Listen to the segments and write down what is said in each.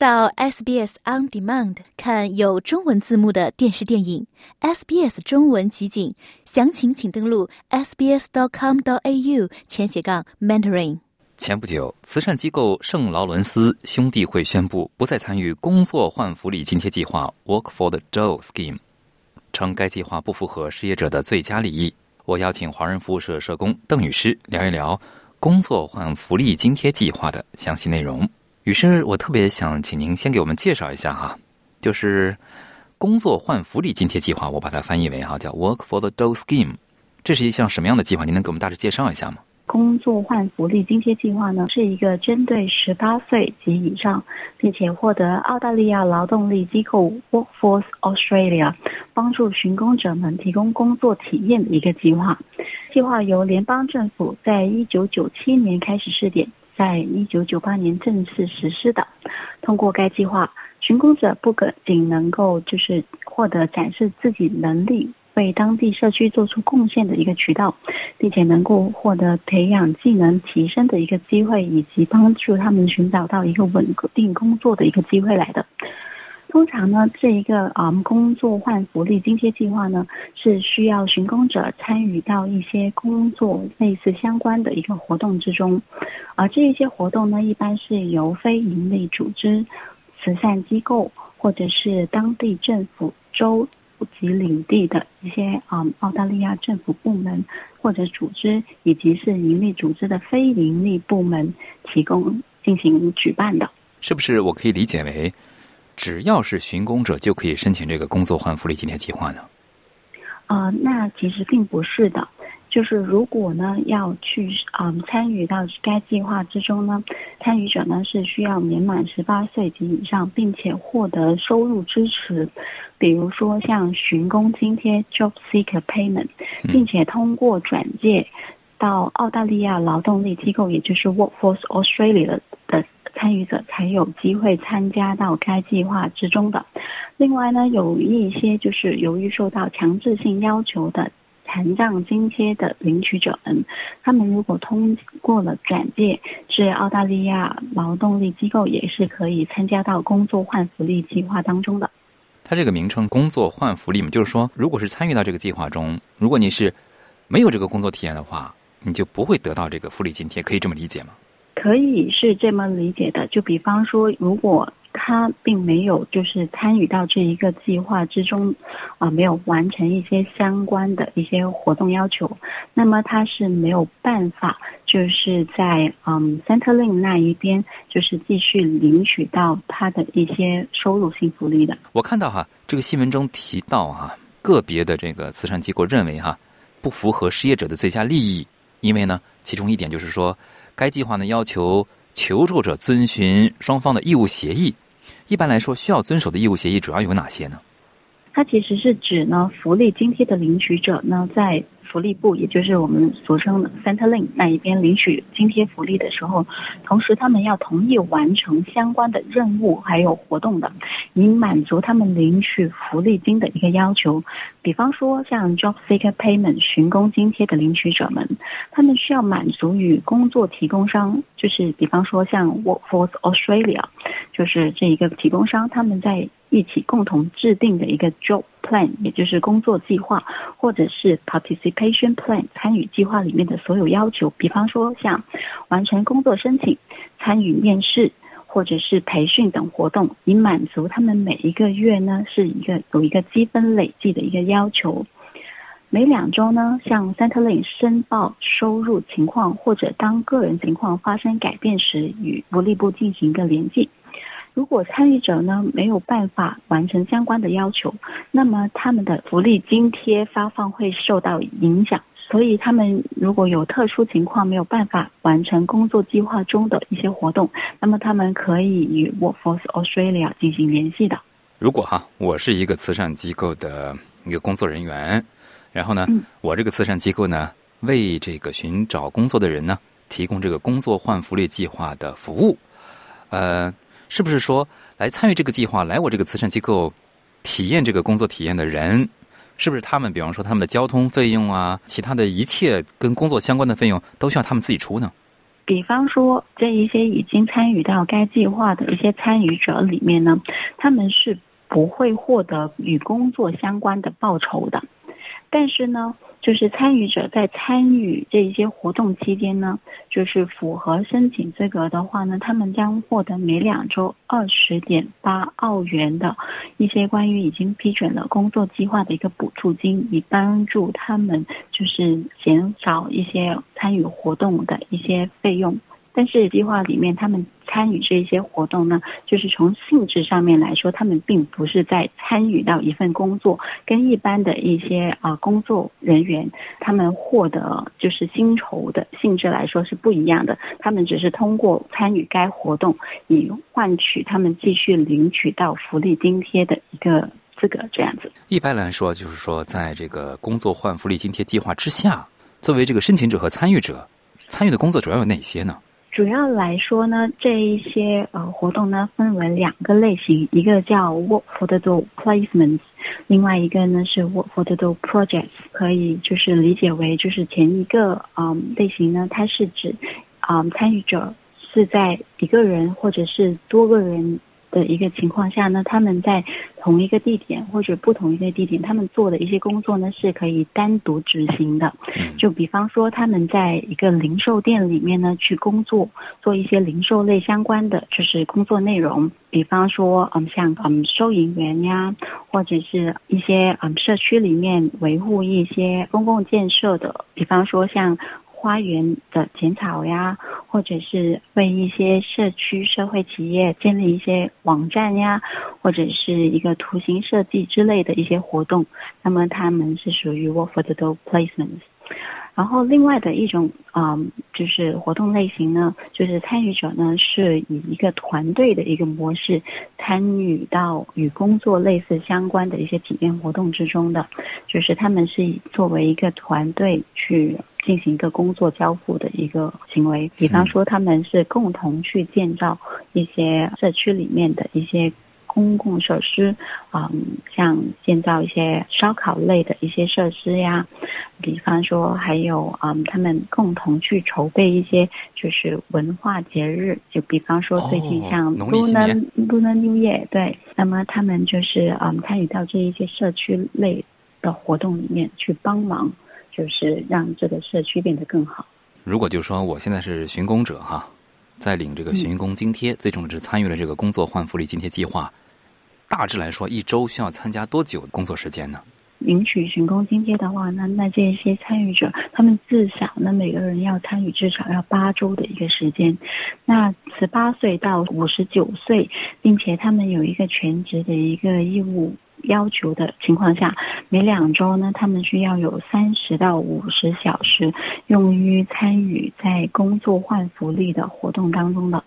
到 SBS On Demand 看有中文字幕的电视电影 SBS 中文集锦，详情请登录 sbs.com.au 前斜杠 mentoring。前不久，慈善机构圣劳伦斯兄弟会宣布不再参与工作换福利津贴计划 Work for the Dough Scheme，称该计划不符合失业者的最佳利益。我邀请华人服务社社工邓女士聊一聊工作换福利津贴计划的详细内容。于是，我特别想请您先给我们介绍一下哈，就是工作换福利津贴计划，我把它翻译为哈叫 Work for the Dough Scheme，这是一项什么样的计划？您能给我们大致介绍一下吗？工作换福利津贴计划呢，是一个针对十八岁及以上，并且获得澳大利亚劳动力机构 Workforce Australia 帮助寻工者们提供工作体验的一个计划。计划由联邦政府在一九九七年开始试点，在一九九八年正式实施的。通过该计划，寻工者不仅能够就是获得展示自己能力。为当地社区做出贡献的一个渠道，并且能够获得培养技能提升的一个机会，以及帮助他们寻找到一个稳定工作的一个机会来的。通常呢，这一个啊工作换福利津贴计划呢，是需要寻工者参与到一些工作类似相关的一个活动之中，而这一些活动呢，一般是由非营利组织、慈善机构或者是当地政府州。及领地的一些啊，澳大利亚政府部门或者组织，以及是盈利组织的非盈利部门提供进行举办的，是不是？我可以理解为，只要是寻工者就可以申请这个工作换福利津贴计划呢？啊，那其实并不是的。就是如果呢要去嗯参与到该计划之中呢，参与者呢是需要年满十八岁及以上，并且获得收入支持，比如说像寻工津贴 （Job Seeker Payment），并且通过转介到澳大利亚劳动力机构，也就是 Workforce Australia 的参与者才有机会参加到该计划之中的。另外呢，有一些就是由于受到强制性要求的。残障津贴的领取者们，他们如果通过了转介至澳大利亚劳动力机构，也是可以参加到工作换福利计划当中的。它这个名称“工作换福利”嘛，就是说，如果是参与到这个计划中，如果你是没有这个工作体验的话，你就不会得到这个福利津贴，可以这么理解吗？可以是这么理解的。就比方说，如果他并没有就是参与到这一个计划之中，啊，没有完成一些相关的一些活动要求，那么他是没有办法就是在嗯 Centerlink 那一边就是继续领取到他的一些收入性福利的。我看到哈，这个新闻中提到哈，个别的这个慈善机构认为哈，不符合失业者的最佳利益，因为呢，其中一点就是说，该计划呢要求。求助者遵循双方的义务协议。一般来说，需要遵守的义务协议主要有哪些呢？它其实是指呢，福利津贴的领取者呢，在。福利部，也就是我们俗称的 Centerlink 那一边领取津贴福利的时候，同时他们要同意完成相关的任务还有活动的，以满足他们领取福利金的一个要求。比方说，像 Job Seeker Payment 寻工津贴的领取者们，他们需要满足与工作提供商，就是比方说像 Workforce Australia，就是这一个提供商，他们在一起共同制定的一个 Job Plan，也就是工作计划，或者是 Participation Plan 参与计划里面的所有要求，比方说像完成工作申请、参与面试或者是培训等活动，以满足他们每一个月呢是一个有一个积分累计的一个要求。每两周呢，向 Centerlink 申报收入情况，或者当个人情况发生改变时，与福利部进行一个联系。如果参与者呢没有办法完成相关的要求，那么他们的福利津贴发放会受到影响。所以他们如果有特殊情况没有办法完成工作计划中的一些活动，那么他们可以与 Workforce Australia 进行联系的。如果哈，我是一个慈善机构的一个工作人员，然后呢，我这个慈善机构呢为这个寻找工作的人呢提供这个工作换福利计划的服务，呃。是不是说来参与这个计划、来我这个慈善机构体验这个工作体验的人，是不是他们？比方说他们的交通费用啊，其他的一切跟工作相关的费用，都需要他们自己出呢？比方说这一些已经参与到该计划的一些参与者里面呢，他们是不会获得与工作相关的报酬的，但是呢。就是参与者在参与这一些活动期间呢，就是符合申请资格的话呢，他们将获得每两周二十点八澳元的一些关于已经批准了工作计划的一个补助金，以帮助他们就是减少一些参与活动的一些费用。但是计划里面，他们参与这些活动呢，就是从性质上面来说，他们并不是在参与到一份工作，跟一般的一些啊工作人员他们获得就是薪酬的性质来说是不一样的。他们只是通过参与该活动，以换取他们继续领取到福利津贴的一个资格，这样子。一般来说，就是说，在这个工作换福利津贴计划之下，作为这个申请者和参与者，参与的工作主要有哪些呢？主要来说呢，这一些呃活动呢分为两个类型，一个叫 Work for the Door Placements，另外一个呢是 Work for the Door Projects，可以就是理解为就是前一个嗯类型呢，它是指嗯参与者是在一个人或者是多个人。的一个情况下呢，他们在同一个地点或者不同一个地点，他们做的一些工作呢是可以单独执行的。就比方说，他们在一个零售店里面呢去工作，做一些零售类相关的就是工作内容。比方说，嗯，像嗯收银员呀，或者是一些嗯社区里面维护一些公共建设的，比方说像。花园的剪草呀，或者是为一些社区社会企业建立一些网站呀，或者是一个图形设计之类的一些活动，那么他们是属于 work for the Do placements。然后另外的一种啊，就是活动类型呢，就是参与者呢是以一个团队的一个模式参与到与工作类似相关的一些体验活动之中的，就是他们是以作为一个团队去进行一个工作交付的一个行为，比方说他们是共同去建造一些社区里面的一些。公共设施，嗯，像建造一些烧烤类的一些设施呀，比方说还有，嗯，他们共同去筹备一些就是文化节日，就比方说最近像 Lunar Lunar New Year，对，那么他们就是嗯参与到这一些社区类的活动里面去帮忙，就是让这个社区变得更好。如果就说我现在是寻工者哈。在领这个寻工津贴，最重要是参与了这个工作换福利津贴计划。大致来说，一周需要参加多久工作时间呢？领取巡工津贴的话，那那这些参与者，他们至少那每个人要参与至少要八周的一个时间。那十八岁到五十九岁，并且他们有一个全职的一个义务。要求的情况下，每两周呢，他们需要有三十到五十小时用于参与在工作换福利的活动当中的。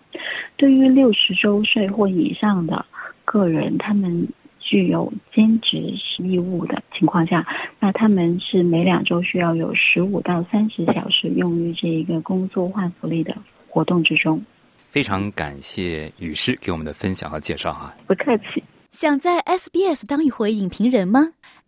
对于六十周岁或以上的个人，他们具有兼职义务的情况下，那他们是每两周需要有十五到三十小时用于这一个工作换福利的活动之中。非常感谢雨师给我们的分享和介绍啊，不客气。想在 SBS 当一回影评人吗